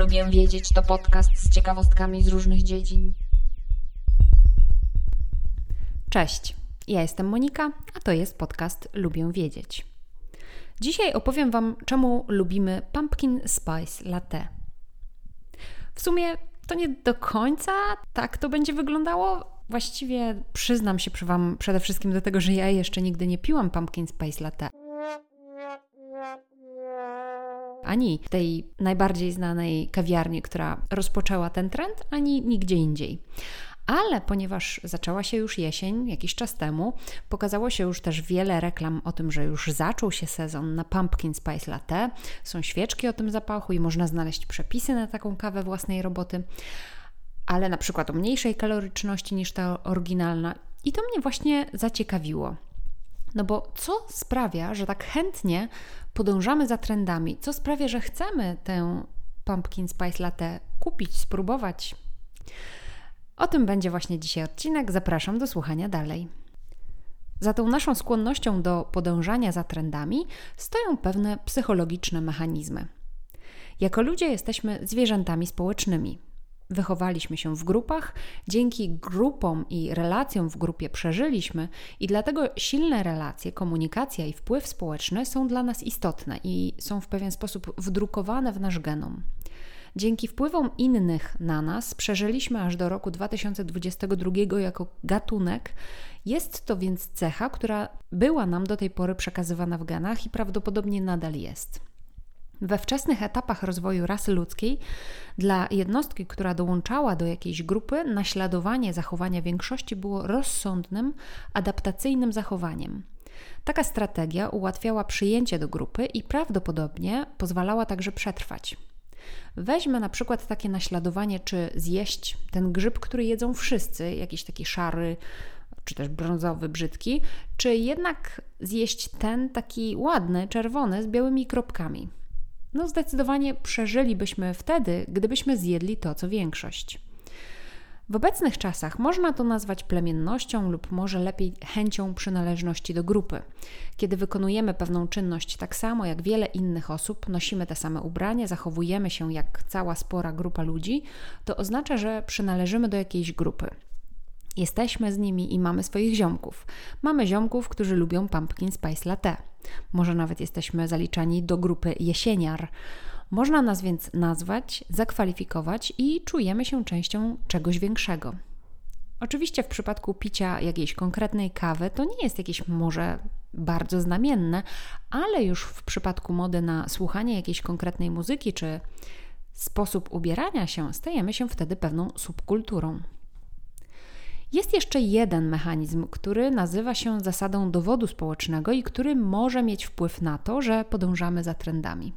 Lubię wiedzieć to podcast z ciekawostkami z różnych dziedzin. Cześć, ja jestem Monika, a to jest podcast Lubię wiedzieć. Dzisiaj opowiem Wam, czemu lubimy pumpkin spice latte. W sumie to nie do końca tak to będzie wyglądało. Właściwie przyznam się przy Wam przede wszystkim do tego, że ja jeszcze nigdy nie piłam pumpkin spice latte. Ani w tej najbardziej znanej kawiarni, która rozpoczęła ten trend, ani nigdzie indziej. Ale ponieważ zaczęła się już jesień jakiś czas temu, pokazało się już też wiele reklam o tym, że już zaczął się sezon na pumpkin spice latte. Są świeczki o tym zapachu i można znaleźć przepisy na taką kawę własnej roboty, ale na przykład o mniejszej kaloryczności niż ta oryginalna. I to mnie właśnie zaciekawiło. No bo co sprawia, że tak chętnie podążamy za trendami? Co sprawia, że chcemy tę pumpkin spice latte kupić, spróbować? O tym będzie właśnie dzisiaj odcinek. Zapraszam do słuchania dalej. Za tą naszą skłonnością do podążania za trendami stoją pewne psychologiczne mechanizmy. Jako ludzie jesteśmy zwierzętami społecznymi. Wychowaliśmy się w grupach, dzięki grupom i relacjom w grupie przeżyliśmy, i dlatego silne relacje, komunikacja i wpływ społeczny są dla nas istotne i są w pewien sposób wdrukowane w nasz genom. Dzięki wpływom innych na nas przeżyliśmy aż do roku 2022 jako gatunek. Jest to więc cecha, która była nam do tej pory przekazywana w genach i prawdopodobnie nadal jest. We wczesnych etapach rozwoju rasy ludzkiej, dla jednostki, która dołączała do jakiejś grupy, naśladowanie zachowania większości było rozsądnym, adaptacyjnym zachowaniem. Taka strategia ułatwiała przyjęcie do grupy i prawdopodobnie pozwalała także przetrwać. Weźmy na przykład takie naśladowanie, czy zjeść ten grzyb, który jedzą wszyscy, jakiś taki szary, czy też brązowy, brzydki, czy jednak zjeść ten taki ładny, czerwony z białymi kropkami. No, zdecydowanie przeżylibyśmy wtedy, gdybyśmy zjedli to, co większość. W obecnych czasach można to nazwać plemiennością lub może lepiej chęcią przynależności do grupy. Kiedy wykonujemy pewną czynność tak samo jak wiele innych osób, nosimy te same ubrania, zachowujemy się jak cała spora grupa ludzi, to oznacza, że przynależymy do jakiejś grupy. Jesteśmy z nimi i mamy swoich ziomków. Mamy ziomków, którzy lubią pumpkin spice latte. Może nawet jesteśmy zaliczani do grupy jesieniar. Można nas więc nazwać, zakwalifikować i czujemy się częścią czegoś większego. Oczywiście w przypadku picia jakiejś konkretnej kawy to nie jest jakieś może bardzo znamienne, ale już w przypadku mody na słuchanie jakiejś konkretnej muzyki czy sposób ubierania się stajemy się wtedy pewną subkulturą. Jest jeszcze jeden mechanizm, który nazywa się zasadą dowodu społecznego i który może mieć wpływ na to, że podążamy za trendami.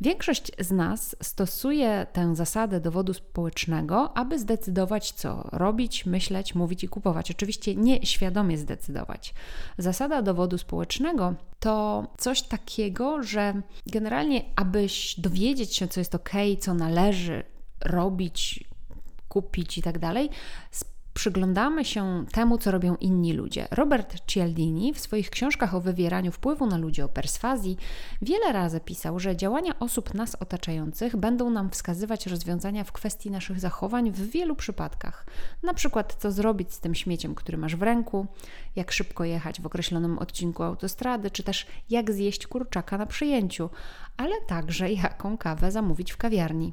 Większość z nas stosuje tę zasadę dowodu społecznego, aby zdecydować, co robić, myśleć, mówić i kupować. Oczywiście nie świadomie zdecydować. Zasada dowodu społecznego to coś takiego, że generalnie, abyś dowiedzieć się, co jest ok, co należy robić, kupić i tak dalej, przyglądamy się temu, co robią inni ludzie. Robert Cialdini w swoich książkach o wywieraniu wpływu na ludzi, o perswazji, wiele razy pisał, że działania osób nas otaczających będą nam wskazywać rozwiązania w kwestii naszych zachowań w wielu przypadkach. Na przykład, co zrobić z tym śmieciem, który masz w ręku, jak szybko jechać w określonym odcinku autostrady, czy też jak zjeść kurczaka na przyjęciu, ale także jaką kawę zamówić w kawiarni.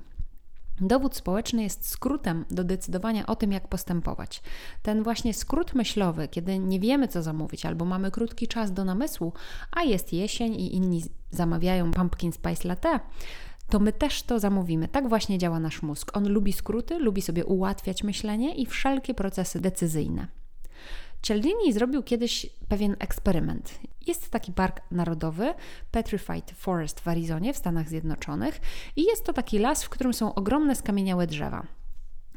Dowód społeczny jest skrótem do decydowania o tym, jak postępować. Ten właśnie skrót myślowy, kiedy nie wiemy, co zamówić, albo mamy krótki czas do namysłu, a jest jesień i inni zamawiają pumpkin spice latte, to my też to zamówimy. Tak właśnie działa nasz mózg. On lubi skróty, lubi sobie ułatwiać myślenie i wszelkie procesy decyzyjne. Cialdini zrobił kiedyś pewien eksperyment. Jest taki park narodowy, Petrified Forest w Arizonie w Stanach Zjednoczonych i jest to taki las, w którym są ogromne skamieniałe drzewa.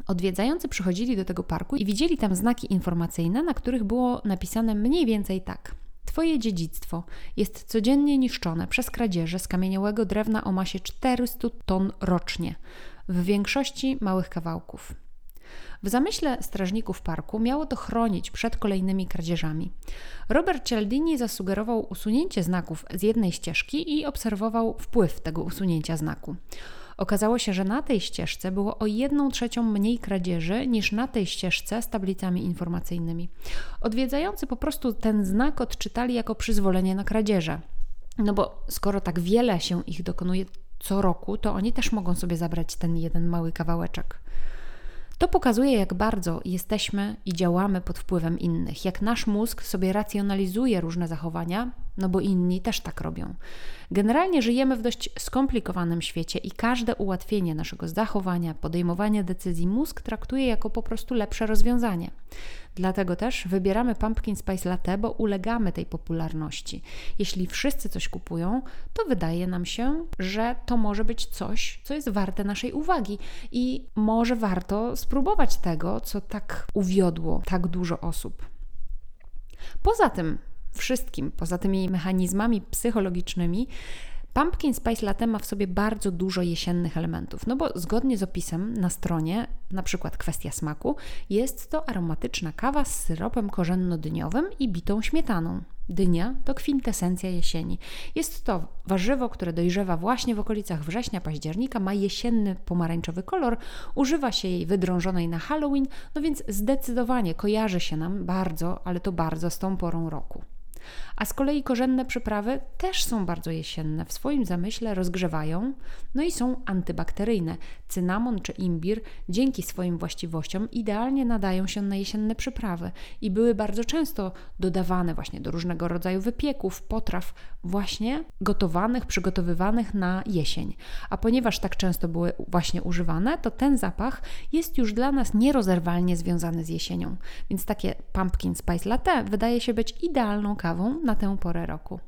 Odwiedzający przychodzili do tego parku i widzieli tam znaki informacyjne, na których było napisane mniej więcej tak. Twoje dziedzictwo jest codziennie niszczone przez kradzieże skamieniałego drewna o masie 400 ton rocznie, w większości małych kawałków. W zamyśle strażników parku miało to chronić przed kolejnymi kradzieżami. Robert Cialdini zasugerował usunięcie znaków z jednej ścieżki i obserwował wpływ tego usunięcia znaku. Okazało się, że na tej ścieżce było o 1 trzecią mniej kradzieży niż na tej ścieżce z tablicami informacyjnymi. Odwiedzający po prostu ten znak odczytali jako przyzwolenie na kradzieże. No bo skoro tak wiele się ich dokonuje co roku, to oni też mogą sobie zabrać ten jeden mały kawałeczek. To pokazuje, jak bardzo jesteśmy i działamy pod wpływem innych, jak nasz mózg sobie racjonalizuje różne zachowania, no bo inni też tak robią. Generalnie żyjemy w dość skomplikowanym świecie i każde ułatwienie naszego zachowania, podejmowania decyzji mózg traktuje jako po prostu lepsze rozwiązanie. Dlatego też wybieramy pumpkin spice latte, bo ulegamy tej popularności. Jeśli wszyscy coś kupują, to wydaje nam się, że to może być coś, co jest warte naszej uwagi i może warto spróbować tego, co tak uwiodło tak dużo osób. Poza tym wszystkim, poza tymi mechanizmami psychologicznymi, Pumpkin Spice Latte ma w sobie bardzo dużo jesiennych elementów, no bo zgodnie z opisem na stronie, na przykład kwestia smaku, jest to aromatyczna kawa z syropem korzenno-dyniowym i bitą śmietaną. Dynia to kwintesencja jesieni. Jest to warzywo, które dojrzewa właśnie w okolicach września, października, ma jesienny pomarańczowy kolor, używa się jej wydrążonej na Halloween, no więc zdecydowanie kojarzy się nam bardzo, ale to bardzo z tą porą roku. A z kolei korzenne przyprawy też są bardzo jesienne. W swoim zamyśle rozgrzewają, no i są antybakteryjne. Cynamon czy imbir dzięki swoim właściwościom idealnie nadają się na jesienne przyprawy i były bardzo często dodawane właśnie do różnego rodzaju wypieków, potraw właśnie gotowanych, przygotowywanych na jesień. A ponieważ tak często były właśnie używane, to ten zapach jest już dla nas nierozerwalnie związany z jesienią. Więc takie pumpkin spice latte wydaje się być idealną kawą na tę porę roku.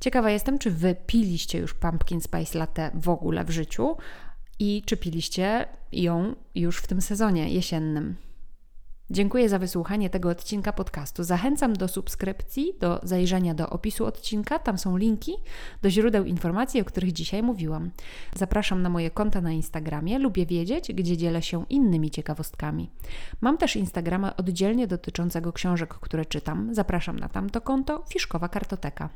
Ciekawa jestem, czy wy piliście już pumpkin spice latte w ogóle w życiu i czy piliście ją już w tym sezonie jesiennym. Dziękuję za wysłuchanie tego odcinka podcastu. Zachęcam do subskrypcji, do zajrzenia do opisu odcinka. Tam są linki do źródeł informacji, o których dzisiaj mówiłam. Zapraszam na moje konta na Instagramie. Lubię wiedzieć, gdzie dzielę się innymi ciekawostkami. Mam też Instagrama oddzielnie dotyczącego książek, które czytam. Zapraszam na tamto konto Fiszkowa Kartoteka.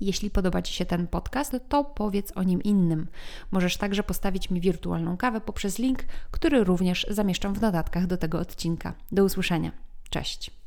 Jeśli podoba Ci się ten podcast, to powiedz o nim innym. Możesz także postawić mi wirtualną kawę poprzez link, który również zamieszczam w dodatkach do tego odcinka. Do usłyszenia. Cześć.